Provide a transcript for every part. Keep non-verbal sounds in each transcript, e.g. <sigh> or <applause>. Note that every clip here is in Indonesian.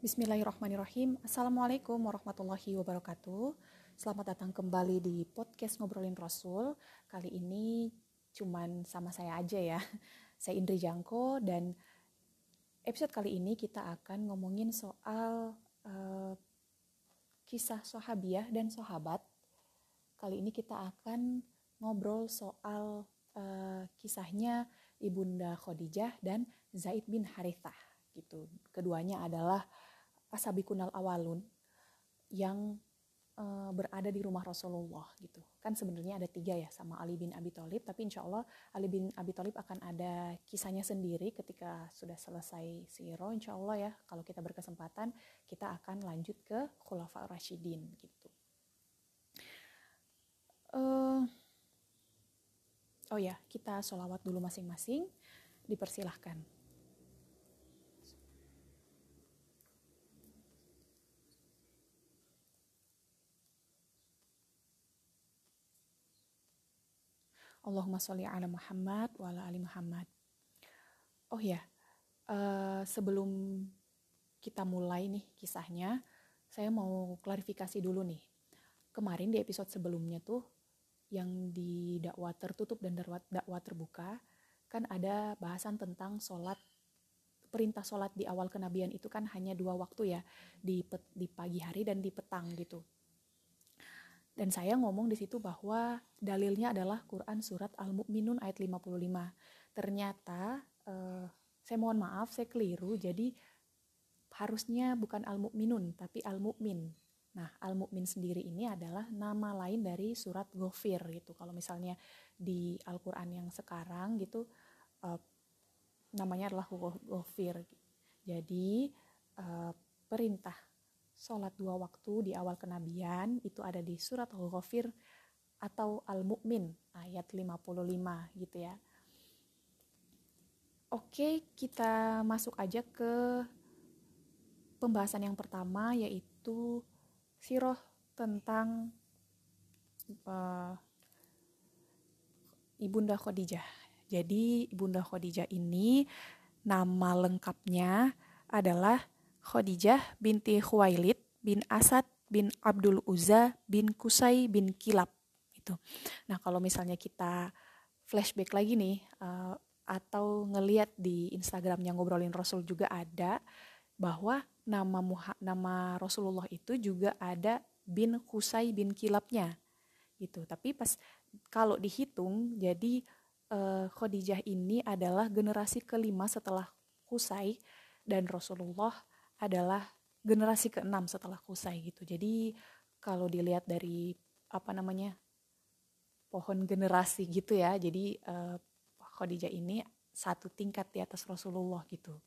Bismillahirrahmanirrahim. Assalamualaikum warahmatullahi wabarakatuh. Selamat datang kembali di podcast Ngobrolin Rasul. Kali ini cuman sama saya aja ya. <laughs> Saya Indri Jangko dan episode kali ini kita akan ngomongin soal uh, kisah sahabiah dan sahabat. Kali ini kita akan ngobrol soal uh, kisahnya Ibunda Khadijah dan Zaid bin Harithah gitu. Keduanya adalah asabikunal awalun yang uh, berada di rumah Rasulullah gitu. Kan sebenarnya ada tiga ya sama Ali bin Abi Thalib, tapi insya Allah Ali bin Abi Thalib akan ada kisahnya sendiri ketika sudah selesai siro. Insya Allah ya kalau kita berkesempatan kita akan lanjut ke Khulafa Rashidin gitu. Uh, oh ya kita sholawat dulu masing-masing dipersilahkan. Allahumma sholli ala Muhammad wa ala ali Muhammad. Oh ya, uh, sebelum kita mulai nih kisahnya, saya mau klarifikasi dulu nih. Kemarin di episode sebelumnya tuh yang di dakwah tertutup dan dakwah terbuka kan ada bahasan tentang sholat perintah sholat di awal kenabian itu kan hanya dua waktu ya di di pagi hari dan di petang gitu dan saya ngomong di situ bahwa dalilnya adalah Quran surat Al-Mu'minun ayat 55. Ternyata eh, saya mohon maaf saya keliru jadi harusnya bukan Al-Mu'minun tapi Al-Mu'min. Nah, Al-Mu'min sendiri ini adalah nama lain dari surat Ghafir gitu. Kalau misalnya di Al-Qur'an yang sekarang gitu eh, namanya adalah Ghafir. Jadi eh, perintah sholat dua waktu di awal kenabian itu ada di surat Al-Ghafir atau Al-Mu'min ayat 55 gitu ya. Oke, kita masuk aja ke pembahasan yang pertama yaitu siroh tentang uh, Ibunda Khadijah. Jadi Ibunda Khadijah ini nama lengkapnya adalah Khadijah binti Khuwailid bin Asad bin Abdul Uzza bin Kusai bin Kilab itu. Nah kalau misalnya kita flashback lagi nih uh, atau ngeliat di Instagramnya ngobrolin Rasul juga ada bahwa nama Muha, nama Rasulullah itu juga ada bin Kusai bin Kilabnya gitu. Tapi pas kalau dihitung jadi uh, Khadijah ini adalah generasi kelima setelah Kusai dan Rasulullah adalah generasi keenam setelah Kusai gitu. Jadi kalau dilihat dari apa namanya pohon generasi gitu ya, jadi uh, Khadijah ini satu tingkat di atas Rasulullah gitu.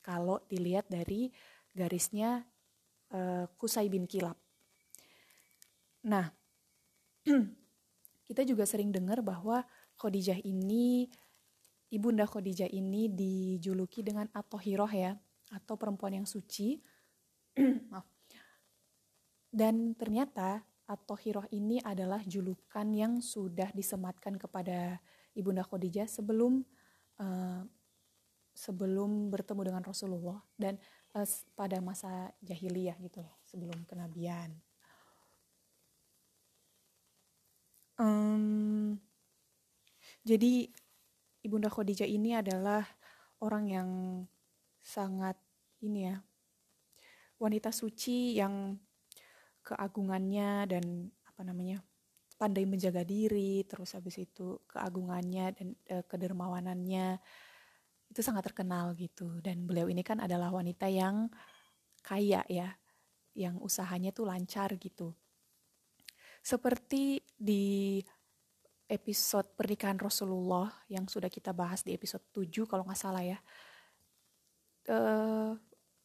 Kalau dilihat dari garisnya uh, Kusai bin Kilab. Nah, <clears throat> kita juga sering dengar bahwa Khadijah ini ibunda Khadijah ini dijuluki dengan Atohiroh ya atau perempuan yang suci. <clears throat> Maaf. Dan ternyata atau hiroh ini adalah julukan yang sudah disematkan kepada Ibunda Khadijah sebelum uh, sebelum bertemu dengan Rasulullah dan uh, pada masa jahiliyah gitu sebelum kenabian. Um, jadi Ibunda Khadijah ini adalah orang yang sangat ini ya. Wanita suci yang keagungannya dan apa namanya pandai menjaga diri terus habis itu keagungannya dan e, kedermawanannya itu sangat terkenal gitu. Dan beliau ini kan adalah wanita yang kaya ya yang usahanya tuh lancar gitu. Seperti di episode pernikahan Rasulullah yang sudah kita bahas di episode 7 kalau nggak salah ya uh,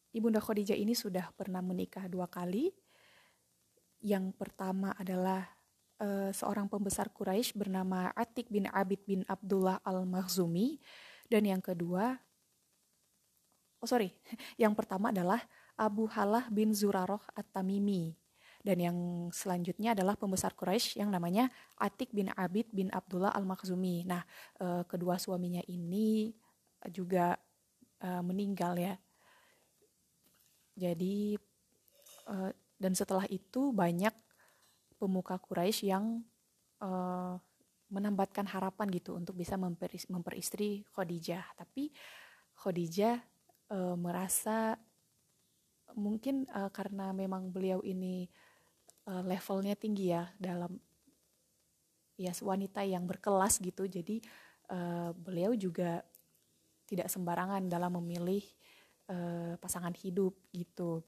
Ibunda Khadijah ini sudah pernah menikah dua kali. Yang pertama adalah uh, seorang pembesar Quraisy bernama Atik bin Abid bin Abdullah al-Makhzumi. Dan yang kedua, oh sorry, <laughs> yang pertama adalah Abu Halah bin Zuraroh at-Tamimi. Dan yang selanjutnya adalah pembesar Quraisy yang namanya Atik bin Abid bin Abdullah al-Makhzumi. Nah, uh, kedua suaminya ini juga uh, meninggal ya. Jadi uh, dan setelah itu banyak pemuka Quraisy yang uh, menambatkan harapan gitu untuk bisa memperistri Khadijah. Tapi Khadijah uh, merasa mungkin uh, karena memang beliau ini uh, levelnya tinggi ya dalam ya wanita yang berkelas gitu. Jadi uh, beliau juga tidak sembarangan dalam memilih uh, pasangan hidup gitu.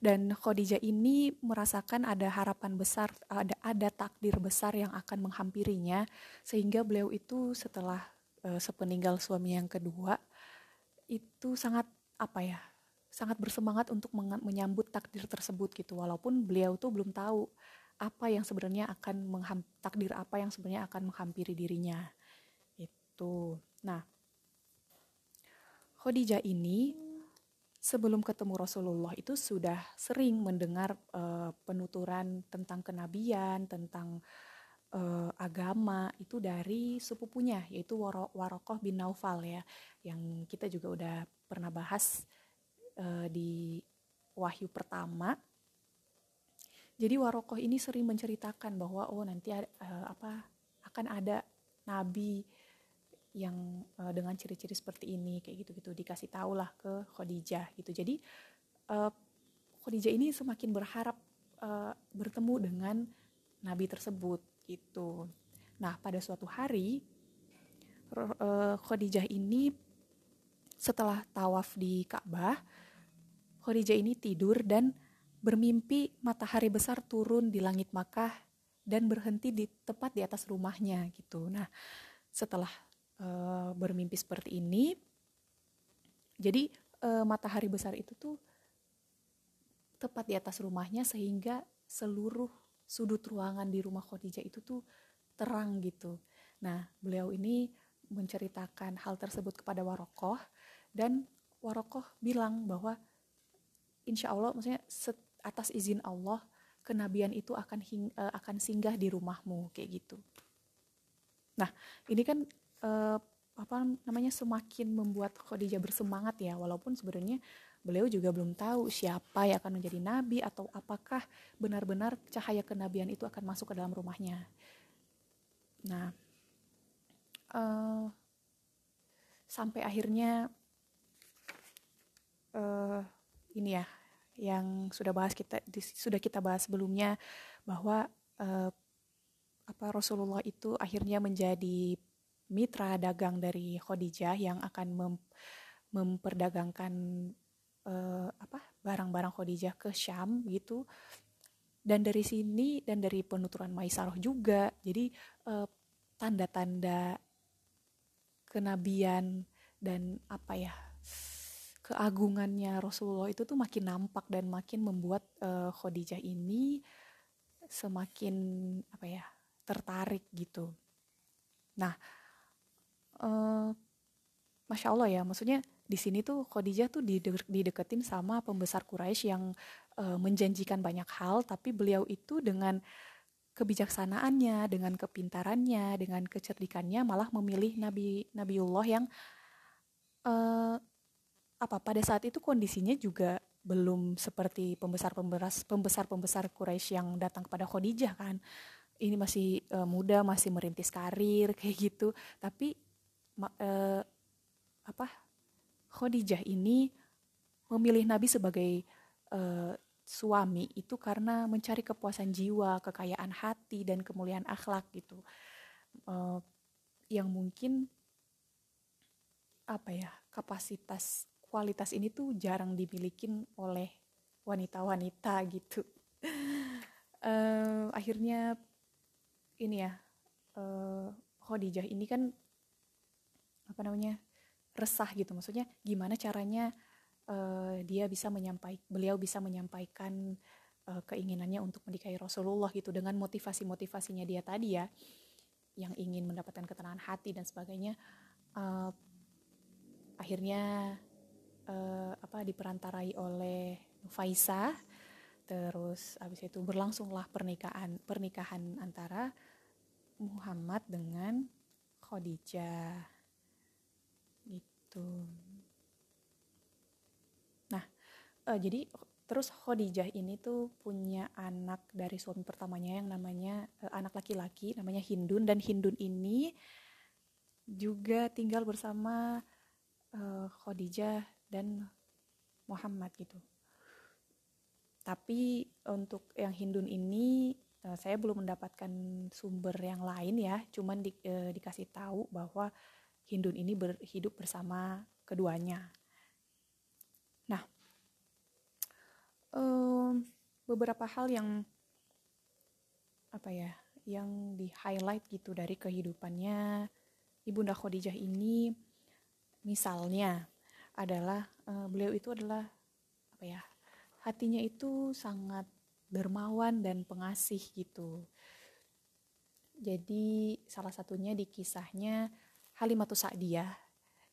Dan Khadijah ini merasakan ada harapan besar, ada ada takdir besar yang akan menghampirinya sehingga beliau itu setelah uh, sepeninggal suami yang kedua itu sangat apa ya? sangat bersemangat untuk menyambut takdir tersebut gitu walaupun beliau tuh belum tahu apa yang sebenarnya akan takdir apa yang sebenarnya akan menghampiri dirinya itu nah Khadijah ini sebelum ketemu Rasulullah itu sudah sering mendengar uh, penuturan tentang kenabian tentang uh, agama itu dari sepupunya yaitu Warokoh bin Naufal ya yang kita juga udah pernah bahas uh, di Wahyu pertama. Jadi Warokoh ini sering menceritakan bahwa oh nanti uh, apa akan ada nabi yang uh, dengan ciri-ciri seperti ini kayak gitu-gitu dikasih tahu lah ke Khadijah gitu. Jadi uh, Khadijah ini semakin berharap uh, bertemu dengan nabi tersebut gitu. Nah, pada suatu hari uh, Khadijah ini setelah tawaf di Ka'bah Khadijah ini tidur dan bermimpi matahari besar turun di langit Makkah dan berhenti di tepat di atas rumahnya gitu. Nah, setelah uh, bermimpi seperti ini, jadi uh, matahari besar itu tuh tepat di atas rumahnya sehingga seluruh sudut ruangan di rumah Khadijah itu tuh terang gitu. Nah, beliau ini menceritakan hal tersebut kepada Warokoh dan Warokoh bilang bahwa insya Allah maksudnya atas izin Allah kenabian itu akan hing, uh, akan singgah di rumahmu kayak gitu. Nah ini kan uh, apa namanya semakin membuat Khadijah bersemangat ya walaupun sebenarnya beliau juga belum tahu siapa yang akan menjadi nabi atau apakah benar-benar cahaya kenabian itu akan masuk ke dalam rumahnya. Nah uh, sampai akhirnya uh, ini ya yang sudah bahas kita sudah kita bahas sebelumnya bahwa uh, apa Rasulullah itu akhirnya menjadi mitra dagang dari Khadijah yang akan mem, memperdagangkan uh, apa barang-barang Khadijah ke Syam gitu dan dari sini dan dari penuturan Maisarah juga jadi eh, tanda-tanda kenabian dan apa ya keagungannya Rasulullah itu tuh makin nampak dan makin membuat uh, Khadijah ini semakin apa ya tertarik gitu. Nah, uh, masya Allah ya, maksudnya di sini tuh Khadijah tuh dideketin sama pembesar Quraisy yang uh, menjanjikan banyak hal, tapi beliau itu dengan kebijaksanaannya, dengan kepintarannya, dengan kecerdikannya malah memilih Nabi Nabiullah yang uh, apa pada saat itu kondisinya juga belum seperti pembesar-pembesar pembesar-pembesar Quraisy yang datang kepada Khadijah kan. Ini masih uh, muda, masih merintis karir <laughs> kayak gitu. Tapi uh, apa? Khadijah ini memilih Nabi sebagai uh, suami itu karena mencari kepuasan jiwa, kekayaan hati dan kemuliaan akhlak gitu. Uh, yang mungkin apa ya kapasitas kualitas ini tuh jarang dimiliki oleh wanita-wanita gitu. uh, <laughs> akhirnya ini ya uh, Khadijah ini kan apa namanya resah gitu. Maksudnya gimana caranya uh, dia bisa menyampaikan beliau bisa menyampaikan uh, keinginannya untuk menikahi Rasulullah gitu. Dengan motivasi-motivasinya dia tadi ya yang ingin mendapatkan ketenangan hati dan sebagainya uh, akhirnya uh, apa diperantarai oleh Faisah terus habis itu berlangsunglah pernikahan pernikahan antara Muhammad dengan Khadijah gitu. Nah, uh, jadi terus Khadijah ini tuh punya anak dari suami pertamanya yang namanya uh, anak laki-laki namanya Hindun dan Hindun ini juga tinggal bersama uh, Khadijah dan Muhammad gitu. Tapi untuk yang Hindun ini saya belum mendapatkan sumber yang lain ya, cuman di, uh, dikasih tahu bahwa Hindun ini berhidup bersama keduanya. Nah, um, beberapa hal yang apa ya, yang di highlight gitu dari kehidupannya ibunda Khadijah ini, misalnya adalah uh, beliau itu adalah apa ya, hatinya itu sangat dermawan dan pengasih gitu. Jadi salah satunya di kisahnya Halimatus Sa'diyah.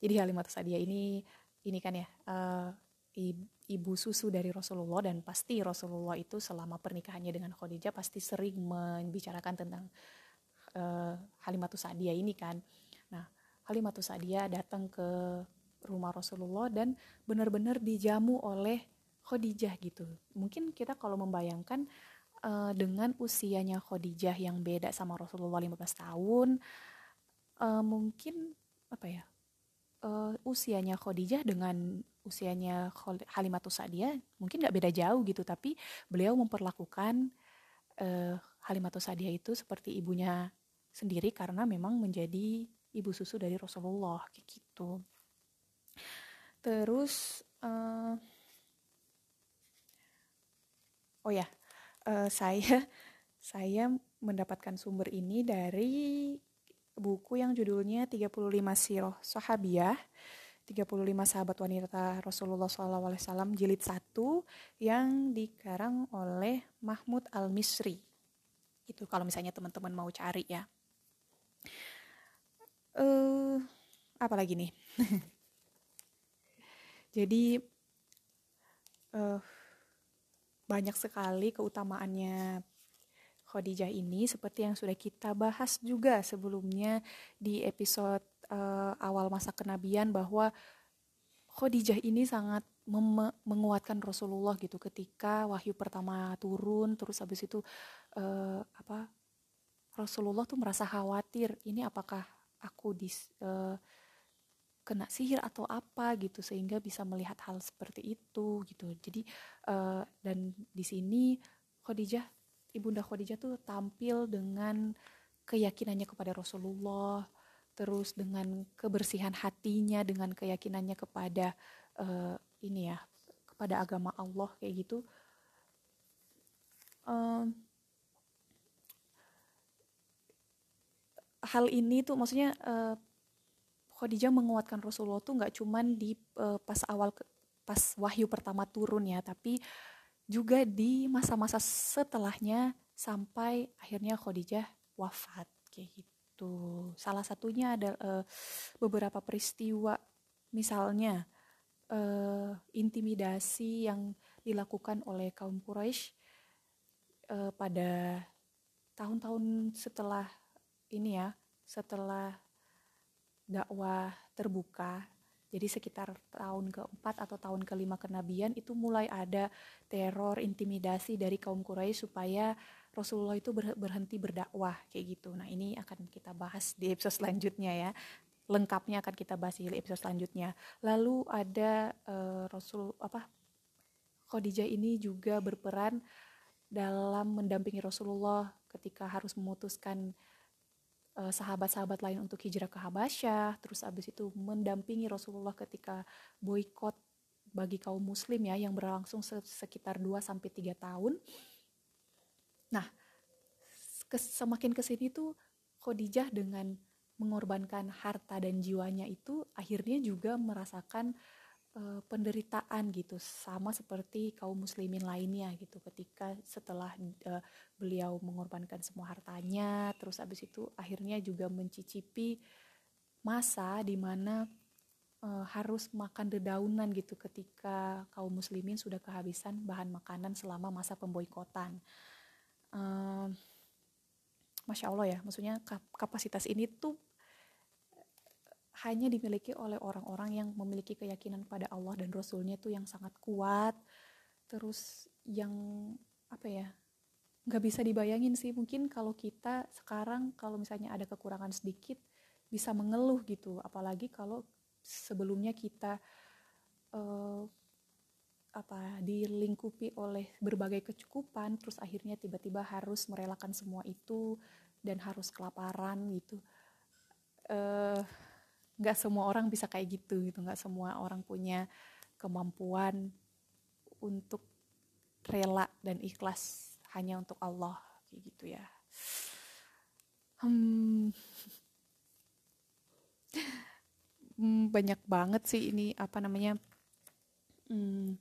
Jadi Halimatus Sa'diyah ini ini kan ya uh, ibu susu dari Rasulullah dan pasti Rasulullah itu selama pernikahannya dengan Khadijah pasti sering membicarakan tentang uh, Halimatus Sa'diyah ini kan. Nah, Halimatus Sa'diyah datang ke rumah Rasulullah dan benar-benar dijamu oleh Khadijah gitu. Mungkin kita kalau membayangkan uh, dengan usianya Khadijah yang beda sama Rasulullah 15 tahun, uh, mungkin apa ya? Uh, usianya Khadijah dengan usianya Halimatus Sa'diyah mungkin nggak beda jauh gitu tapi beliau memperlakukan uh, Halimatus Sa'diyah itu seperti ibunya sendiri karena memang menjadi ibu susu dari Rasulullah kayak gitu terus uh, oh ya uh, <laughs> saya saya mendapatkan sumber ini dari buku yang judulnya 35 Siroh Sahabiah 35 sahabat wanita Rasulullah SAW jilid 1 yang dikarang oleh Mahmud Al-Misri. Itu kalau misalnya teman-teman mau cari ya. Eh uh, apa lagi nih? <laughs> Jadi uh, banyak sekali keutamaannya Khadijah ini seperti yang sudah kita bahas juga sebelumnya di episode uh, awal masa kenabian bahwa Khadijah ini sangat menguatkan Rasulullah gitu ketika wahyu pertama turun terus habis itu uh, apa Rasulullah tuh merasa khawatir ini apakah aku di uh, kena sihir atau apa? gitu sehingga bisa melihat hal seperti itu gitu. Jadi uh, dan di sini Khadijah ibunda Khadijah tuh tampil dengan keyakinannya kepada Rasulullah terus dengan kebersihan hatinya dengan keyakinannya kepada uh, ini ya kepada agama Allah kayak gitu. Um, hal ini tuh maksudnya uh, Khadijah menguatkan Rasulullah tuh nggak cuman di uh, pas awal pas wahyu pertama turun ya tapi juga di masa-masa setelahnya sampai akhirnya Khadijah wafat kayak gitu. Salah satunya ada uh, beberapa peristiwa, misalnya uh, intimidasi yang dilakukan oleh kaum Quraisy uh, pada tahun-tahun setelah ini ya, setelah dakwah terbuka. Jadi sekitar tahun keempat atau tahun kelima kenabian itu mulai ada teror, intimidasi dari kaum Quraisy supaya Rasulullah itu berhenti berdakwah kayak gitu. Nah ini akan kita bahas di episode selanjutnya ya. Lengkapnya akan kita bahas di episode selanjutnya. Lalu ada uh, Rasul apa Khadijah ini juga berperan dalam mendampingi Rasulullah ketika harus memutuskan sahabat-sahabat lain untuk hijrah ke Habasyah, terus abis itu mendampingi Rasulullah ketika boykot bagi kaum muslim ya yang berlangsung sekitar 2 sampai 3 tahun. Nah, semakin ke sini tuh Khadijah dengan mengorbankan harta dan jiwanya itu akhirnya juga merasakan uh, penderitaan gitu sama seperti kaum muslimin lainnya gitu. Ketika setelah uh, beliau mengorbankan semua hartanya terus abis itu akhirnya juga mencicipi masa di mana uh, harus makan dedaunan gitu ketika kaum muslimin sudah kehabisan bahan makanan selama masa pemboikotan. Uh, masya allah ya maksudnya kapasitas ini tuh hanya dimiliki oleh orang-orang yang memiliki keyakinan pada Allah dan Rasulnya itu yang sangat kuat terus yang apa ya nggak bisa dibayangin sih. Mungkin kalau kita sekarang kalau misalnya ada kekurangan sedikit bisa mengeluh gitu. Apalagi kalau sebelumnya kita uh, apa dilingkupi oleh berbagai kecukupan terus akhirnya tiba-tiba harus merelakan semua itu dan harus kelaparan gitu nggak semua orang bisa kayak gitu gitu nggak semua orang punya kemampuan untuk rela dan ikhlas hanya untuk Allah kayak gitu ya hmm, hmm banyak banget sih ini apa namanya hmm,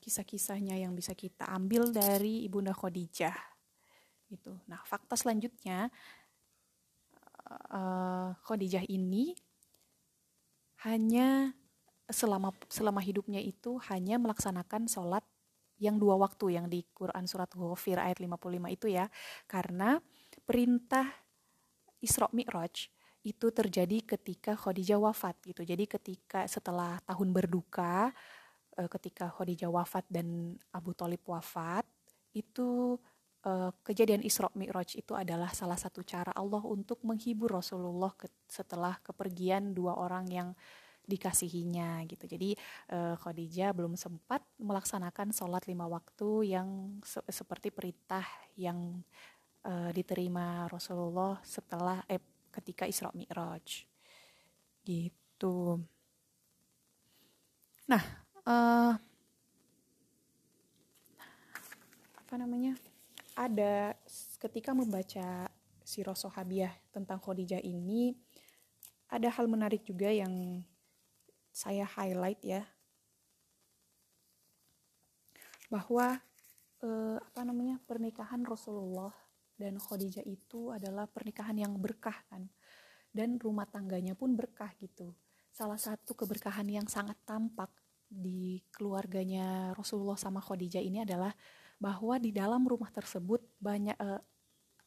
kisah-kisahnya yang bisa kita ambil dari Ibunda Khadijah gitu. Nah, fakta selanjutnya uh, Khadijah ini hanya selama selama hidupnya itu hanya melaksanakan sholat yang dua waktu yang di Quran surat Ghafir ayat 55 itu ya. Karena perintah Isra Mi'raj itu terjadi ketika Khadijah wafat gitu. Jadi ketika setelah tahun berduka uh, ketika Khadijah wafat dan Abu Talib wafat itu uh, kejadian Isra Mi'raj itu adalah salah satu cara Allah untuk menghibur Rasulullah setelah kepergian dua orang yang dikasihinya gitu. Jadi uh, Khadijah belum sempat melaksanakan sholat lima waktu yang se seperti perintah yang uh, diterima Rasulullah setelah eh, ketika Isra Mi'raj gitu. Nah, uh, apa namanya ada ketika membaca sirah sahabiah tentang Khadijah ini ada hal menarik juga yang saya highlight ya. Bahwa eh, apa namanya pernikahan Rasulullah dan Khadijah itu adalah pernikahan yang berkah kan. Dan rumah tangganya pun berkah gitu. Salah satu keberkahan yang sangat tampak di keluarganya Rasulullah sama Khadijah ini adalah bahwa di dalam rumah tersebut banyak uh,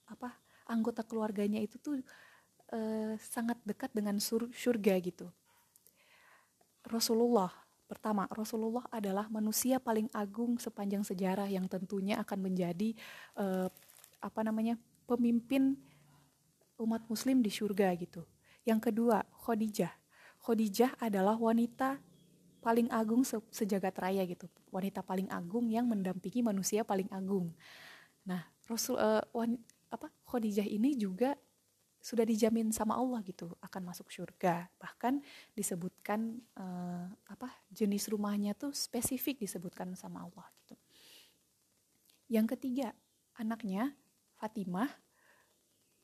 apa anggota keluarganya itu tuh uh, sangat dekat dengan sur surga gitu. Rasulullah pertama Rasulullah adalah manusia paling agung sepanjang sejarah yang tentunya akan menjadi uh, apa namanya pemimpin umat muslim di surga gitu. Yang kedua, Khadijah. Khadijah adalah wanita paling agung se sejagat raya gitu. Wanita paling agung yang mendampingi manusia paling agung. Nah Rasul uh, wan, apa Khadijah ini juga sudah dijamin sama Allah gitu akan masuk surga. Bahkan disebutkan uh, apa jenis rumahnya tuh spesifik disebutkan sama Allah gitu. Yang ketiga anaknya Fatimah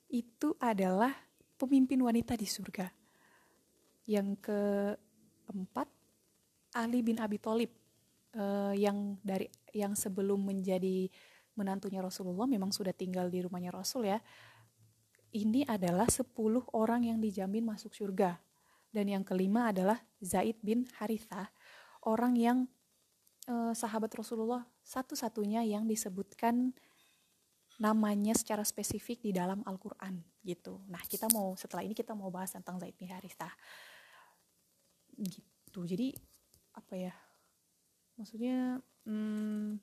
itu adalah pemimpin wanita di surga. Yang keempat Ali bin Abi Thalib uh, yang dari yang sebelum menjadi menantunya Rasulullah memang sudah tinggal di rumahnya Rasul ya. Ini adalah 10 orang yang dijamin masuk surga. Dan yang kelima adalah Zaid bin Harithah, orang yang uh, sahabat Rasulullah satu-satunya yang disebutkan namanya secara spesifik di dalam Al-Qur'an gitu. Nah, kita mau setelah ini kita mau bahas tentang Zaid bin Harithah. Gitu. Jadi apa ya maksudnya hmm,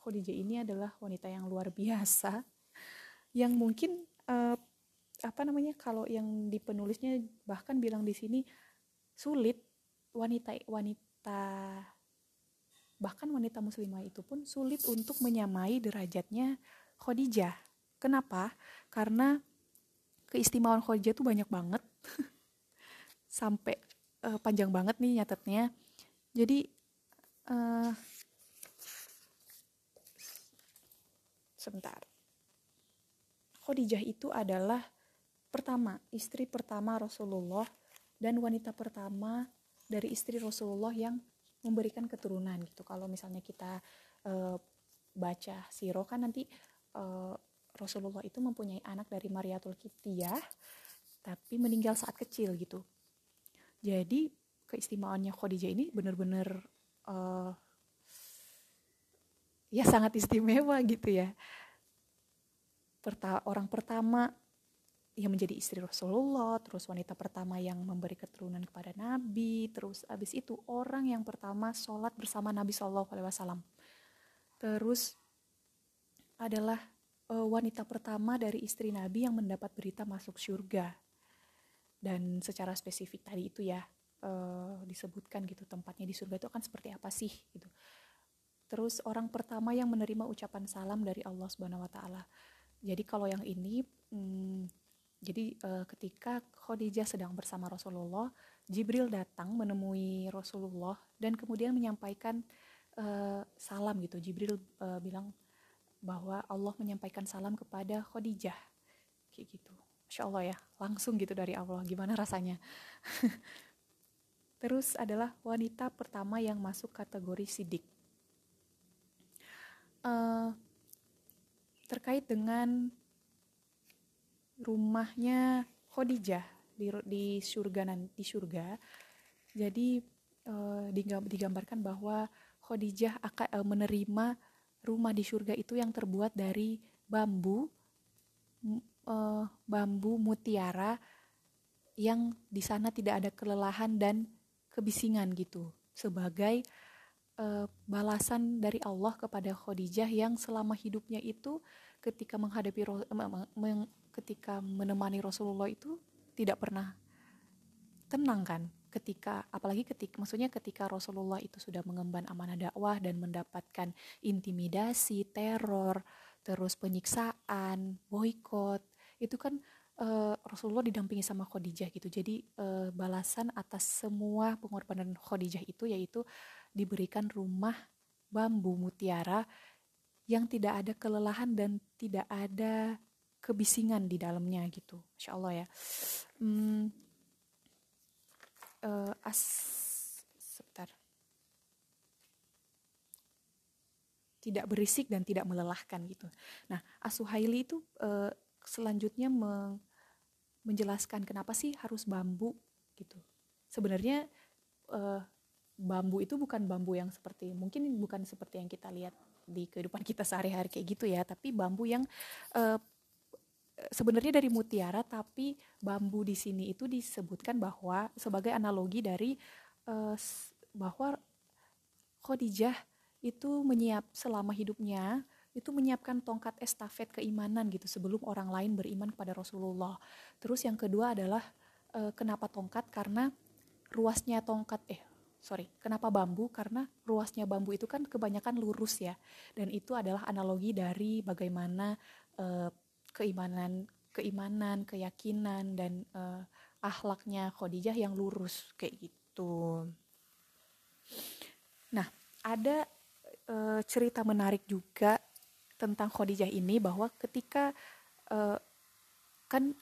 Khadijah ini adalah wanita yang luar biasa yang mungkin uh, apa namanya kalau yang di penulisnya bahkan bilang di sini sulit wanita wanita bahkan wanita muslimah itu pun sulit untuk menyamai derajatnya Khadijah. Kenapa? Karena keistimewaan Khadijah itu banyak banget. <laughs> Sampai uh, panjang banget nih nyatetnya jadi uh, sebentar. Khadijah itu adalah pertama istri pertama Rasulullah dan wanita pertama dari istri Rasulullah yang memberikan keturunan gitu. Kalau misalnya kita uh, baca siro kan nanti uh, Rasulullah itu mempunyai anak dari Mariatul Kiptiyah tapi meninggal saat kecil gitu. Jadi keistimewaannya Khadijah ini benar-benar uh, ya sangat istimewa gitu ya. Perta orang pertama yang menjadi istri Rasulullah, terus wanita pertama yang memberi keturunan kepada Nabi, terus abis itu orang yang pertama sholat bersama Nabi Shallallahu Alaihi Wasallam. Terus adalah uh, wanita pertama dari istri Nabi yang mendapat berita masuk surga. Dan secara spesifik tadi itu ya uh, disebutkan gitu tempatnya di surga itu akan seperti apa sih gitu. Terus orang pertama yang menerima ucapan salam dari Allah Subhanahu Wa Taala. Jadi kalau yang ini hmm, jadi uh, ketika Khadijah sedang bersama Rasulullah, Jibril datang menemui Rasulullah dan kemudian menyampaikan uh, salam gitu. Jibril uh, bilang bahwa Allah menyampaikan salam kepada Khadijah. Kayak gitu. Masya Allah ya, langsung gitu dari Allah. Gimana rasanya? <laughs> Terus adalah wanita pertama yang masuk kategori sidik. Uh, terkait dengan rumahnya Khadijah di di surga nanti surga. Jadi uh, digambarkan bahwa Khadijah akan uh, menerima rumah di surga itu yang terbuat dari bambu bambu mutiara yang di sana tidak ada kelelahan dan kebisingan gitu sebagai uh, balasan dari Allah kepada Khadijah yang selama hidupnya itu ketika menghadapi ketika menemani Rasulullah itu tidak pernah tenang kan ketika apalagi ketika maksudnya ketika Rasulullah itu sudah mengemban amanah dakwah dan mendapatkan intimidasi, teror, terus penyiksaan, boykot, itu kan uh, Rasulullah didampingi sama Khadijah gitu. Jadi uh, balasan atas semua pengorbanan Khadijah itu yaitu diberikan rumah bambu mutiara yang tidak ada kelelahan dan tidak ada kebisingan di dalamnya gitu. Masya Allah ya. Hmm, uh, as sebentar. Tidak berisik dan tidak melelahkan gitu. Nah Asuhaili itu uh, selanjutnya me menjelaskan kenapa sih harus bambu gitu. Sebenarnya uh, bambu itu bukan bambu yang seperti mungkin bukan seperti yang kita lihat di kehidupan kita sehari-hari kayak gitu ya tapi bambu yang uh, sebenarnya dari mutiara tapi bambu di sini itu disebutkan bahwa sebagai analogi dari uh, bahwa Khadijah itu menyiap selama hidupnya itu menyiapkan tongkat estafet keimanan gitu sebelum orang lain beriman kepada Rasulullah. Terus yang kedua adalah uh, kenapa tongkat? Karena ruasnya tongkat eh sorry kenapa bambu? Karena ruasnya bambu itu kan kebanyakan lurus ya. Dan itu adalah analogi dari bagaimana uh, keimanan keimanan keyakinan dan uh, akhlaknya Khadijah yang lurus kayak gitu. Nah ada cerita menarik juga tentang Khadijah ini bahwa ketika uh, kan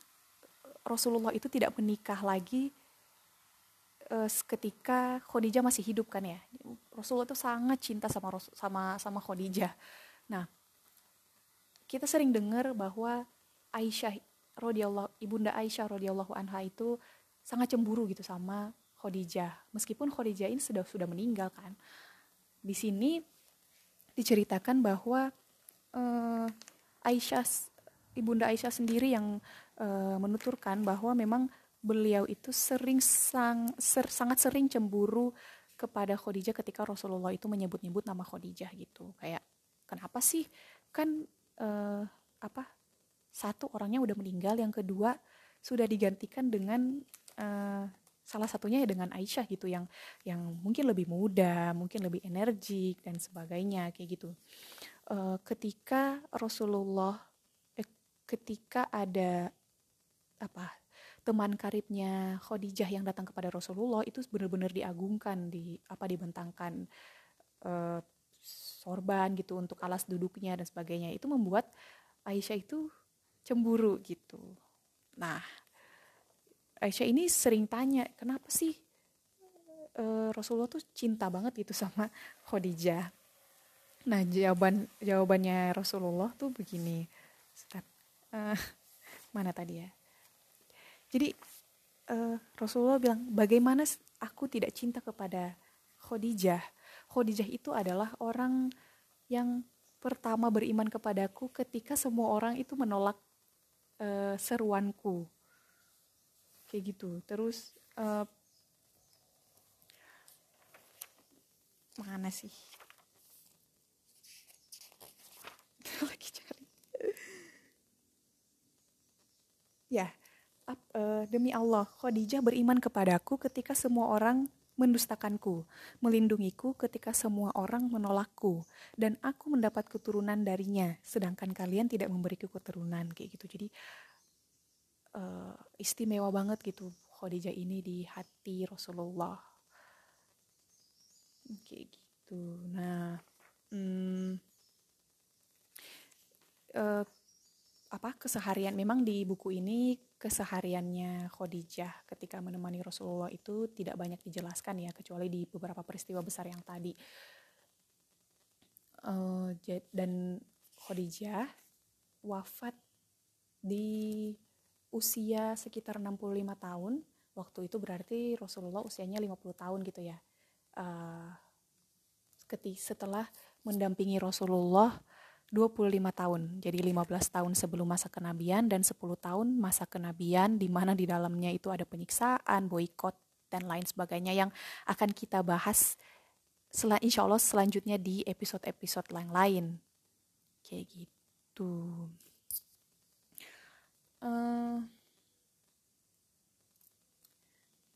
Rasulullah itu tidak menikah lagi uh, ketika Khadijah masih hidup kan ya Rasulullah itu sangat cinta sama sama sama Khadijah nah kita sering dengar bahwa Aisyah radhiyallahu ibunda Aisyah radhiyallahu anha itu sangat cemburu gitu sama Khadijah. Meskipun Khadijah ini sudah sudah meninggal kan. Di sini diceritakan bahwa uh, Aisyah ibunda Aisyah sendiri yang uh, menuturkan bahwa memang beliau itu sering sang, ser, sangat sering cemburu kepada Khadijah ketika Rasulullah itu menyebut-nyebut nama Khadijah gitu. Kayak kenapa sih kan uh, apa satu orangnya udah meninggal yang kedua sudah digantikan dengan uh, salah satunya ya dengan Aisyah gitu yang yang mungkin lebih muda mungkin lebih energik dan sebagainya kayak gitu uh, ketika Rasulullah eh, ketika ada apa teman karibnya Khadijah yang datang kepada Rasulullah itu benar-benar diagungkan di apa dibentangkan uh, sorban gitu untuk alas duduknya dan sebagainya itu membuat Aisyah itu cemburu gitu. Nah, Aisyah ini sering tanya, kenapa sih uh, Rasulullah tuh cinta banget gitu sama Khadijah. Nah, jawaban jawabannya Rasulullah tuh begini. Uh, <laughs> mana tadi ya? Jadi uh, Rasulullah bilang, bagaimana aku tidak cinta kepada Khadijah? Khadijah itu adalah orang yang pertama beriman kepadaku ketika semua orang itu menolak uh, seruanku kayak gitu terus uh, mana sih lagi cari ya uh, demi Allah Khadijah beriman kepadaku ketika semua orang mendustakanku, melindungiku ketika semua orang menolakku, dan aku mendapat keturunan darinya, sedangkan kalian tidak memberiku keturunan kayak gitu. Jadi uh, istimewa banget gitu Khadijah ini di hati Rasulullah. Kayak gitu. Nah, hmm, uh, apa keseharian. Memang di buku ini kesehariannya Khadijah ketika menemani Rasulullah itu tidak banyak dijelaskan ya kecuali di beberapa peristiwa besar yang tadi. Uh, dan Khadijah wafat di usia sekitar 65 tahun. Waktu itu berarti Rasulullah usianya 50 tahun gitu ya. Uh, setelah mendampingi Rasulullah 25 tahun. Jadi 15 tahun sebelum masa kenabian dan 10 tahun masa kenabian di mana di dalamnya itu ada penyiksaan, boykot dan lain sebagainya yang akan kita bahas sel insya Allah selanjutnya di episode-episode lain lain. Kayak gitu. Uh,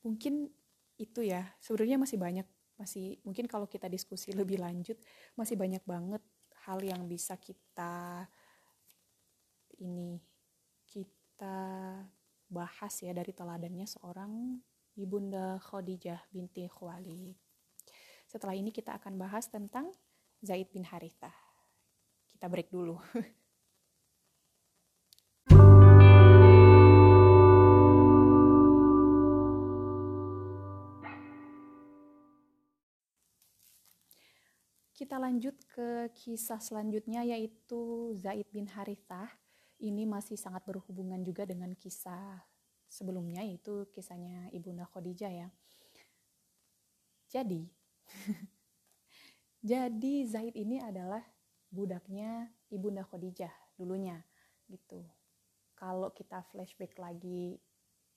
mungkin itu ya. Sebenarnya masih banyak masih mungkin kalau kita diskusi lebih lanjut masih banyak banget hal yang bisa kita ini kita bahas ya dari teladannya seorang ibunda Khadijah binti Khuwailid. Setelah ini kita akan bahas tentang Zaid bin Harithah. Kita break dulu. <laughs> Kita lanjut ke kisah selanjutnya yaitu Zaid bin Harithah. Ini masih sangat berhubungan juga dengan kisah sebelumnya yaitu kisahnya Ibunda Khadijah ya. Jadi <laughs> jadi Zaid ini adalah budaknya Ibunda Khadijah dulunya gitu. Kalau kita flashback lagi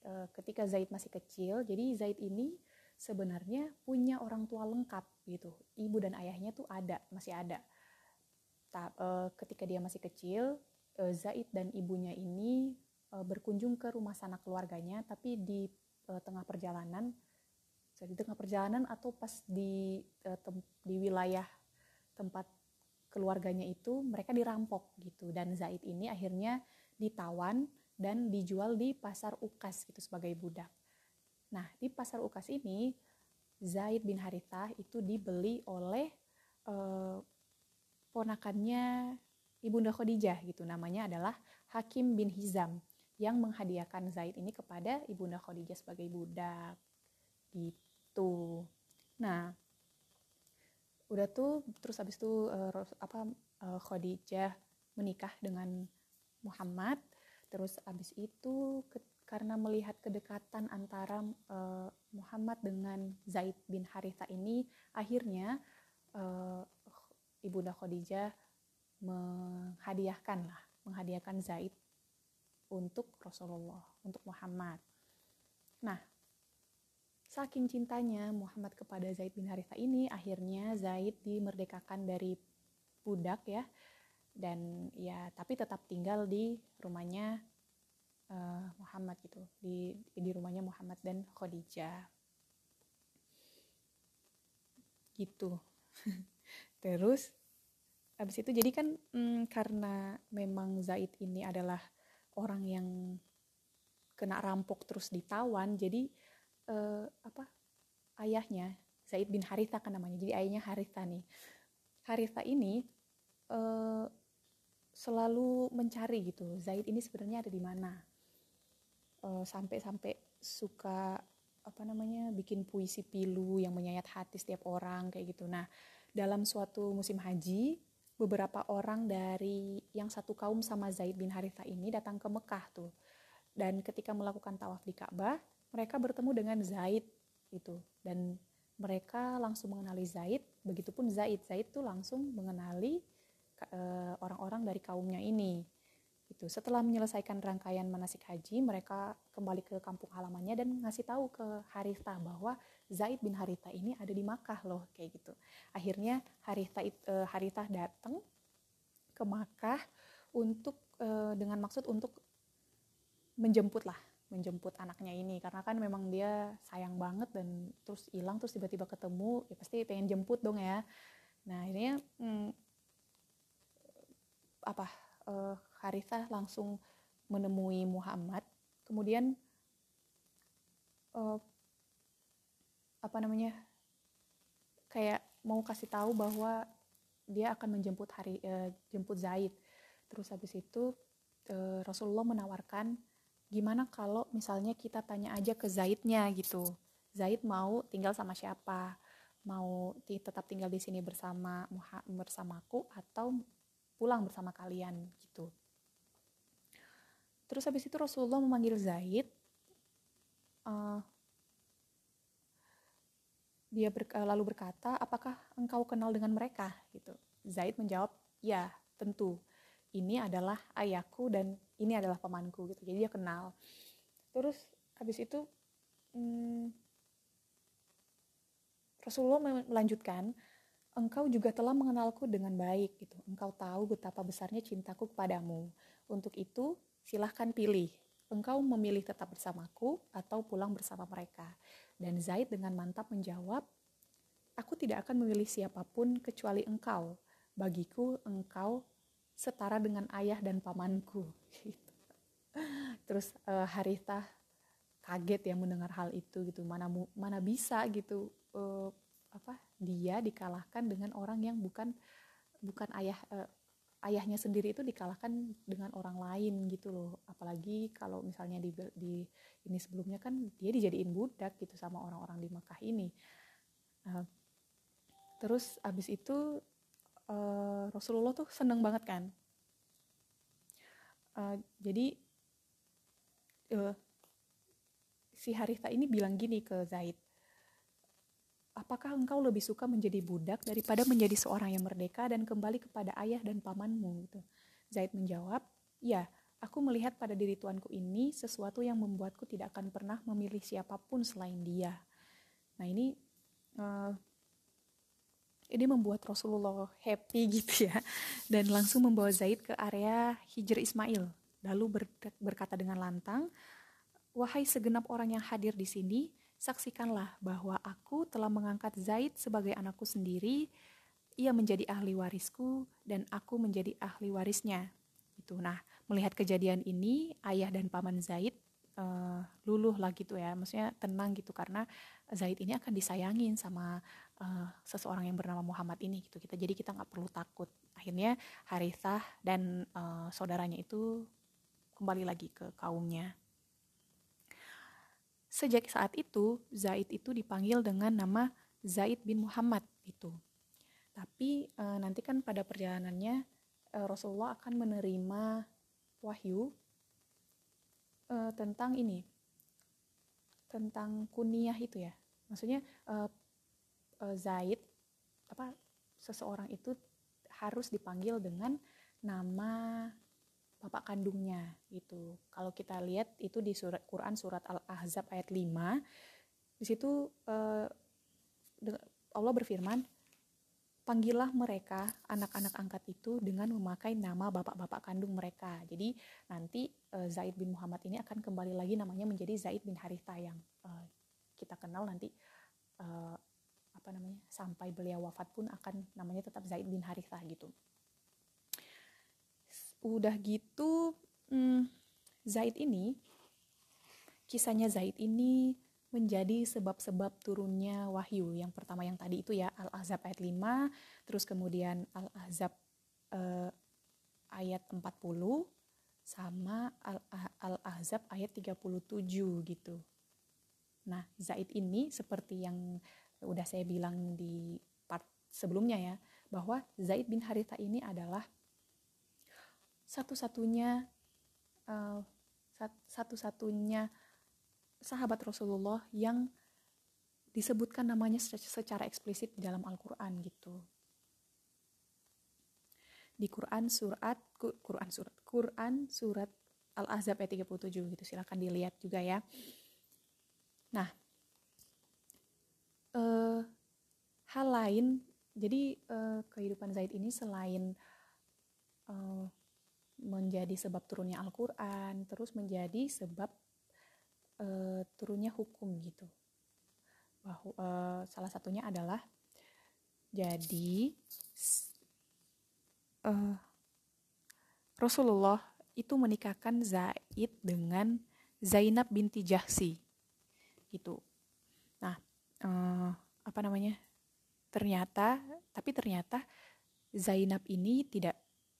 eh, ketika Zaid masih kecil, jadi Zaid ini sebenarnya punya orang tua lengkap gitu. Ibu dan ayahnya tuh ada, masih ada. Ta uh, ketika dia masih kecil, uh, Zaid dan ibunya ini uh, berkunjung ke rumah sanak keluarganya, tapi di uh, tengah perjalanan, di tengah perjalanan atau pas di uh, di wilayah tempat keluarganya itu mereka dirampok gitu dan Zaid ini akhirnya ditawan dan dijual di pasar Ukas gitu sebagai budak. Nah, di pasar Ukas ini Zaid bin Harithah itu dibeli oleh uh, ponakannya Ibunda Khadijah gitu. Namanya adalah Hakim bin Hizam yang menghadiahkan Zaid ini kepada Ibunda Khadijah sebagai budak. Gitu. Nah, udah tuh terus habis itu uh, apa uh, Khadijah menikah dengan Muhammad. Terus habis itu karena melihat kedekatan antara uh, Muhammad dengan Zaid bin Haritha ini akhirnya uh, ibunda Khadijah menghadiahkan lah menghadiahkan Zaid untuk Rasulullah untuk Muhammad. Nah saking cintanya Muhammad kepada Zaid bin Haritha ini akhirnya Zaid dimerdekakan dari budak ya dan ya tapi tetap tinggal di rumahnya uh, Muhammad gitu di di rumahnya Muhammad dan Khadijah. Gitu. <laughs> Terus habis itu jadi kan hmm, karena memang Zaid ini adalah orang yang kena rampok terus ditawan jadi uh, apa ayahnya Zaid bin Haritha kan namanya jadi ayahnya Haritha nih. Haritha ini uh, selalu mencari gitu Zaid ini sebenarnya ada di mana. Eh, sampai-sampai suka apa namanya bikin puisi pilu yang menyayat hati setiap orang kayak gitu. Nah, dalam suatu musim haji, beberapa orang dari yang satu kaum sama Zaid bin Haritha ini datang ke Mekah tuh. Dan ketika melakukan tawaf di Ka'bah, mereka bertemu dengan Zaid itu dan mereka langsung mengenali Zaid, begitupun Zaid. Zaid tuh langsung mengenali eh, orang-orang dari kaumnya ini Gitu. Setelah menyelesaikan rangkaian manasik haji, mereka kembali ke kampung halamannya dan ngasih tahu ke Haritha bahwa Zaid bin Haritha ini ada di Makkah loh, kayak gitu. Akhirnya Haritha uh, Haritha datang ke Makkah untuk uh, dengan maksud untuk menjemput lah, menjemput anaknya ini karena kan memang dia sayang banget dan terus hilang terus tiba-tiba ketemu, ya pasti pengen jemput dong ya. Nah, ini hmm, apa uh, Harithah langsung menemui Muhammad. Kemudian uh, apa namanya kayak mau kasih tahu bahwa dia akan menjemput hari uh, jemput Zaid. Terus habis itu uh, Rasulullah menawarkan gimana kalau misalnya kita tanya aja ke Zaidnya gitu. Zaid mau tinggal sama siapa? Mau tetap tinggal di sini bersama bersamaku atau pulang bersama kalian Terus habis itu Rasulullah memanggil Zaid. Uh, dia ber, uh, lalu berkata, apakah engkau kenal dengan mereka? Gitu. Zaid menjawab, ya tentu. Ini adalah ayahku dan ini adalah pamanku gitu. Jadi dia kenal. Terus habis itu hmm, Rasulullah melanjutkan, engkau juga telah mengenalku dengan baik gitu. Engkau tahu betapa besarnya cintaku kepadamu. Untuk itu, silahkan pilih. Engkau memilih tetap bersamaku atau pulang bersama mereka. Dan Zaid dengan mantap menjawab, Aku tidak akan memilih siapa pun kecuali engkau. Bagiku engkau setara dengan ayah dan pamanku. <laughs> Terus uh, Haritha kaget ya mendengar hal itu gitu. Mana mana bisa gitu uh, apa dia dikalahkan dengan orang yang bukan bukan ayah uh, ayahnya sendiri itu dikalahkan dengan orang lain gitu loh. Apalagi kalau misalnya di, di ini sebelumnya kan dia dijadiin budak gitu sama orang-orang di Mekah ini. Uh, terus abis itu uh, Rasulullah tuh seneng banget kan? Uh, jadi uh, si Haritha ini bilang gini ke Zaid apakah engkau lebih suka menjadi budak daripada menjadi seorang yang merdeka dan kembali kepada ayah dan pamanmu gitu. Zaid menjawab, ya, aku melihat pada diri tuanku ini sesuatu yang membuatku tidak akan pernah memilih siapa pun selain dia. Nah ini uh, ini membuat Rasulullah happy <laughs> gitu ya dan langsung membawa Zaid ke area Hijr Ismail lalu berkata dengan lantang wahai segenap orang yang hadir di sini saksikanlah bahwa aku telah mengangkat Zaid sebagai anakku sendiri, ia menjadi ahli warisku dan aku menjadi ahli warisnya. Itu. Nah, melihat kejadian ini, ayah dan paman Zaid uh, luluh lah gitu ya, maksudnya tenang gitu karena Zaid ini akan disayangin sama uh, seseorang yang bernama Muhammad ini gitu. Kita jadi kita nggak perlu takut. Akhirnya Harithah dan uh, saudaranya itu kembali lagi ke kaumnya. Sejak saat itu, Zaid itu dipanggil dengan nama Zaid bin Muhammad itu. Tapi e, nanti kan pada perjalanannya e, Rasulullah akan menerima wahyu e, tentang ini, tentang kuniah itu ya. Maksudnya e, e, Zaid apa seseorang itu harus dipanggil dengan nama bapak kandungnya gitu. Kalau kita lihat itu di surat Quran surat Al-Ahzab ayat 5 di situ uh, Allah berfirman panggillah mereka anak-anak angkat itu dengan memakai nama bapak-bapak kandung mereka. Jadi nanti uh, Zaid bin Muhammad ini akan kembali lagi namanya menjadi Zaid bin Haritha yang uh, kita kenal nanti uh, apa namanya sampai beliau wafat pun akan namanya tetap Zaid bin Haritha gitu udah gitu hmm, Zaid ini kisahnya Zaid ini menjadi sebab-sebab turunnya wahyu. Yang pertama yang tadi itu ya Al-Ahzab ayat 5, terus kemudian Al-Ahzab eh, ayat 40 sama Al-Ahzab ayat 37 gitu. Nah, Zaid ini seperti yang udah saya bilang di part sebelumnya ya, bahwa Zaid bin Haritha ini adalah satu-satunya uh, satu-satunya sahabat Rasulullah yang disebutkan namanya secara eksplisit di dalam Al-Quran gitu. di Quran surat Quran surat Quran surat Al-Ahzab ayat 37 gitu. Silahkan dilihat juga ya. Nah, uh, hal lain jadi uh, kehidupan Zaid ini selain uh, menjadi sebab turunnya Al-Quran, terus menjadi sebab uh, turunnya hukum gitu. Bahwa uh, salah satunya adalah jadi uh, Rasulullah itu menikahkan Zaid dengan Zainab binti Jahsi gitu. Nah, uh, apa namanya? Ternyata, tapi ternyata Zainab ini tidak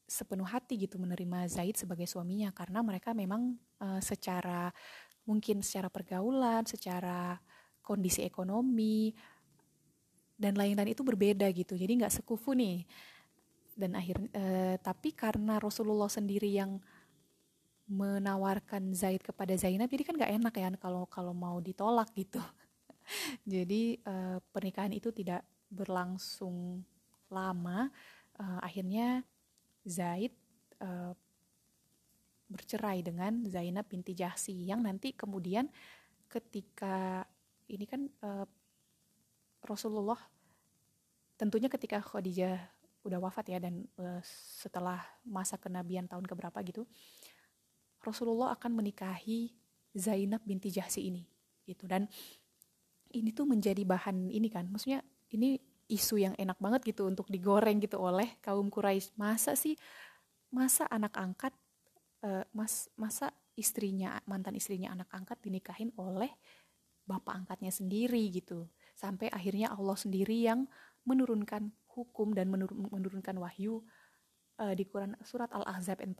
sepenuh hati gitu menerima Zaid sebagai suaminya karena mereka memang uh, secara mungkin secara pergaulan, secara kondisi ekonomi dan lain-lain itu berbeda gitu. Jadi nggak sekufu nih. Dan akhir uh, tapi karena Rasulullah sendiri yang menawarkan Zaid kepada Zainab jadi kan nggak enak ya kalau kalau mau ditolak gitu <laughs> jadi uh, pernikahan itu tidak berlangsung lama uh, akhirnya Zaid uh, bercerai dengan Zainab binti Jahsi yang nanti kemudian ketika ini kan uh, Rasulullah tentunya ketika Khadijah udah wafat ya dan uh, setelah masa kenabian tahun keberapa gitu Rasulullah akan menikahi Zainab binti Jahsi ini gitu. Dan ini tuh menjadi bahan ini kan maksudnya ini isu yang enak banget gitu untuk digoreng gitu oleh kaum Quraisy. Masa sih masa anak angkat uh, mas masa istrinya mantan istrinya anak angkat dinikahin oleh bapak angkatnya sendiri gitu. Sampai akhirnya Allah sendiri yang menurunkan hukum dan menurunkan wahyu uh, di Quran surat Al-Ahzab 40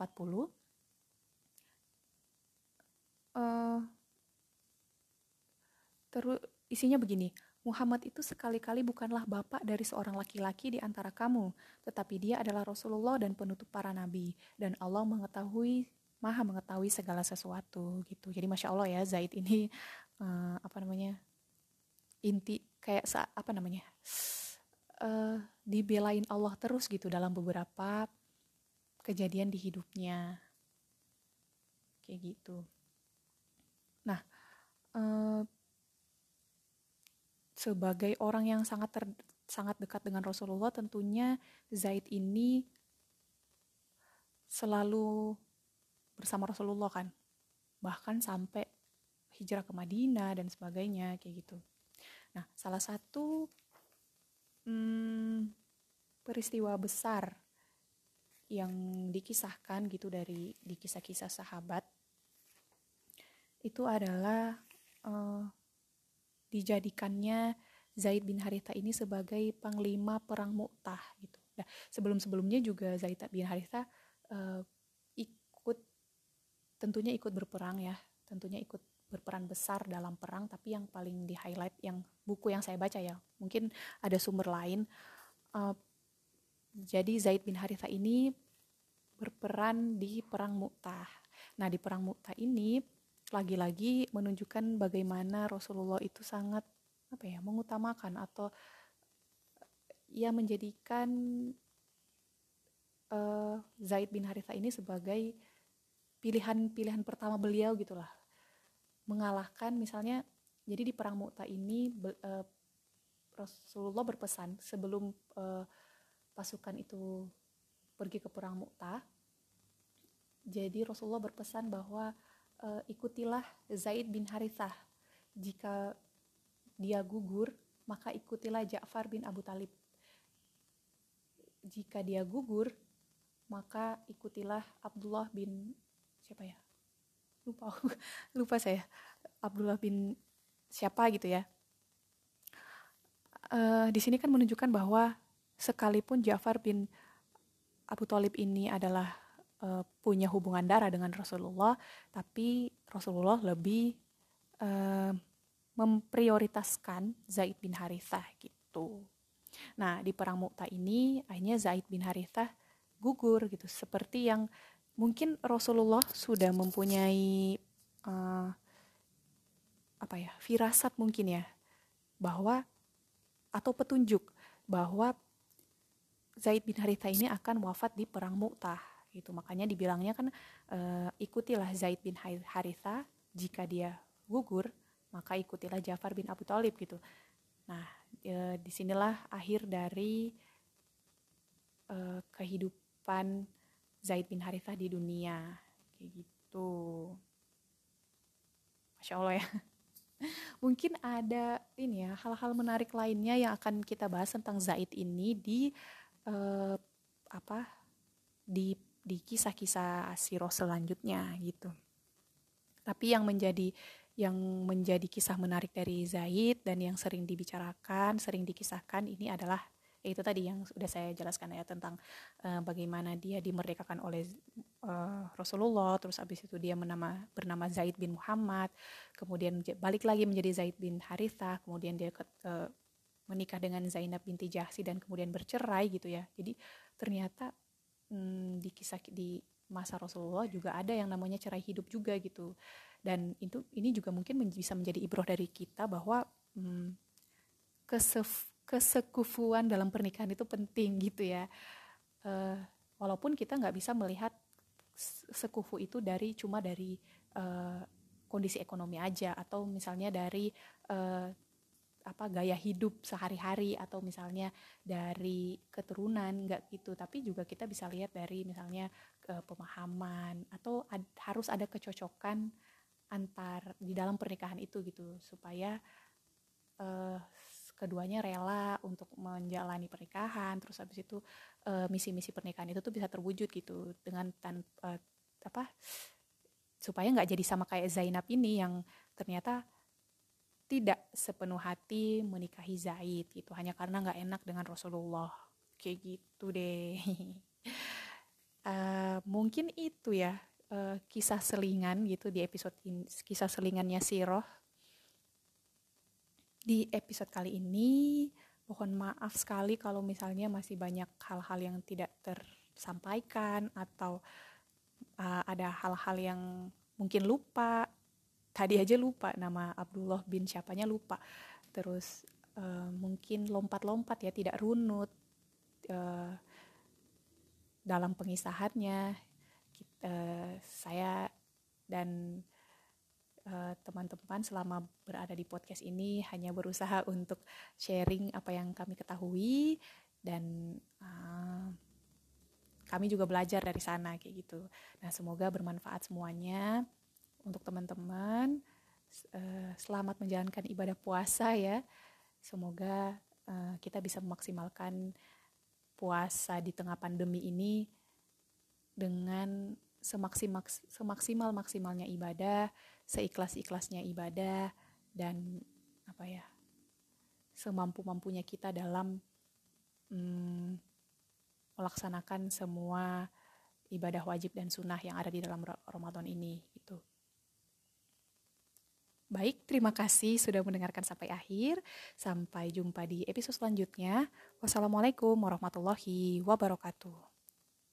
uh, terus isinya begini Muhammad itu sekali-kali bukanlah bapak dari seorang laki-laki di antara kamu, tetapi dia adalah Rasulullah dan penutup para nabi, dan Allah mengetahui, maha mengetahui segala sesuatu gitu. Jadi masya Allah ya Zaid ini uh, apa namanya inti kayak apa namanya uh, dibelain Allah terus gitu dalam beberapa kejadian di hidupnya kayak gitu. Nah, uh, sebagai orang yang sangat ter, sangat dekat dengan Rasulullah, tentunya Zaid ini selalu bersama Rasulullah kan. Bahkan sampai hijrah ke Madinah dan sebagainya kayak gitu. Nah, salah satu hmm, peristiwa besar yang dikisahkan gitu dari di kisah-kisah sahabat itu adalah uh, dijadikannya Zaid bin Haritha ini sebagai panglima perang Mu'tah gitu. Nah, sebelum-sebelumnya juga Zaid bin Haritha uh, ikut tentunya ikut berperang ya, tentunya ikut berperan besar dalam perang tapi yang paling di highlight yang buku yang saya baca ya. Mungkin ada sumber lain uh, jadi Zaid bin Haritha ini berperan di perang Mu'tah. Nah, di perang Mu'tah ini lagi-lagi menunjukkan bagaimana Rasulullah itu sangat apa ya mengutamakan atau ia menjadikan uh, Zaid bin Haritha ini sebagai pilihan-pilihan pertama beliau gitulah. Mengalahkan misalnya jadi di perang Mu'tah ini uh, Rasulullah berpesan sebelum uh, pasukan itu pergi ke perang Mu'tah jadi Rasulullah berpesan bahwa uh, ikutilah Zaid bin Harithah. Jika dia gugur, maka ikutilah Ja'far bin Abu Talib. Jika dia gugur, maka ikutilah Abdullah bin siapa ya? Lupa <laughs> lupa saya. Abdullah bin siapa gitu ya. Uh, di sini kan menunjukkan bahwa sekalipun Ja'far bin Abu Talib ini adalah uh, punya hubungan darah dengan Rasulullah, tapi Rasulullah lebih uh, memprioritaskan Zaid bin Harithah gitu. Nah, di perang Mu'tah ini akhirnya Zaid bin Harithah gugur gitu, seperti yang mungkin Rasulullah sudah mempunyai uh, apa ya, firasat mungkin ya bahwa atau petunjuk bahwa Zaid bin Haritha ini akan wafat di perang Mu'tah gitu. Makanya dibilangnya kan uh, ikutilah Zaid bin Haritha jika dia gugur maka ikutilah Ja'far bin Abu Thalib gitu. Nah e, di sinilah akhir dari e, kehidupan Zaid bin Harithah di dunia kayak gitu. Masya Allah ya. <laughs> Mungkin ada ini ya hal-hal menarik lainnya yang akan kita bahas tentang Zaid ini di uh, apa di di kisah-kisah Asiroh selanjutnya gitu. Tapi yang menjadi yang menjadi kisah menarik dari Zaid dan yang sering dibicarakan, sering dikisahkan ini adalah itu tadi yang sudah saya jelaskan ya tentang uh, bagaimana dia dimerdekakan oleh uh, Rasulullah terus habis itu dia menama bernama Zaid bin Muhammad kemudian balik lagi menjadi Zaid bin Haritha kemudian dia ke, uh, menikah dengan Zainab binti Jahsi dan kemudian bercerai gitu ya. Jadi ternyata hmm, di kisah di masa Rasulullah juga ada yang namanya cerai hidup juga gitu. Dan itu ini juga mungkin bisa menjadi ibroh dari kita bahwa hmm, kesef, kesekufuan dalam pernikahan itu penting gitu ya. Uh, walaupun kita nggak bisa melihat sekufu itu dari cuma dari uh, kondisi ekonomi aja atau misalnya dari uh, apa gaya hidup sehari-hari atau misalnya dari keturunan nggak gitu. Tapi juga kita bisa lihat dari misalnya uh, pemahaman atau ad, harus ada kecocokan antar di dalam pernikahan itu gitu. Supaya uh, keduanya rela untuk menjalani pernikahan. Terus habis itu uh, misi-misi pernikahan itu tuh bisa terwujud gitu. Dengan tan uh, apa supaya nggak jadi sama kayak Zainab ini yang ternyata tidak sepenuh hati menikahi Zaid gitu. Hanya karena nggak enak dengan Rasulullah. Kayak gitu deh. Uh, <laughs> mungkin itu ya uh, kisah selingan gitu di episode ini kisah selingannya Siroh di episode kali ini mohon maaf sekali kalau misalnya masih banyak hal-hal yang tidak tersampaikan atau uh, ada hal-hal yang mungkin lupa tadi aja lupa nama Abdullah bin siapanya lupa. Terus uh, mungkin lompat-lompat ya tidak runut uh, dalam pengisahannya. Uh, saya dan teman-teman uh, selama berada di podcast ini hanya berusaha untuk sharing apa yang kami ketahui dan uh, kami juga belajar dari sana kayak gitu. Nah, semoga bermanfaat semuanya untuk teman-teman uh, selamat menjalankan ibadah puasa ya. Semoga uh, kita bisa memaksimalkan puasa di tengah pandemi ini dengan semaksimal semaksimal maksimalnya ibadah, seikhlas ikhlasnya ibadah dan apa ya semampu mampunya kita dalam hmm, melaksanakan semua ibadah wajib dan sunnah yang ada di dalam Ramadan ini gitu. Baik, terima kasih sudah mendengarkan sampai akhir. Sampai jumpa di episode selanjutnya. Wassalamualaikum warahmatullahi wabarakatuh.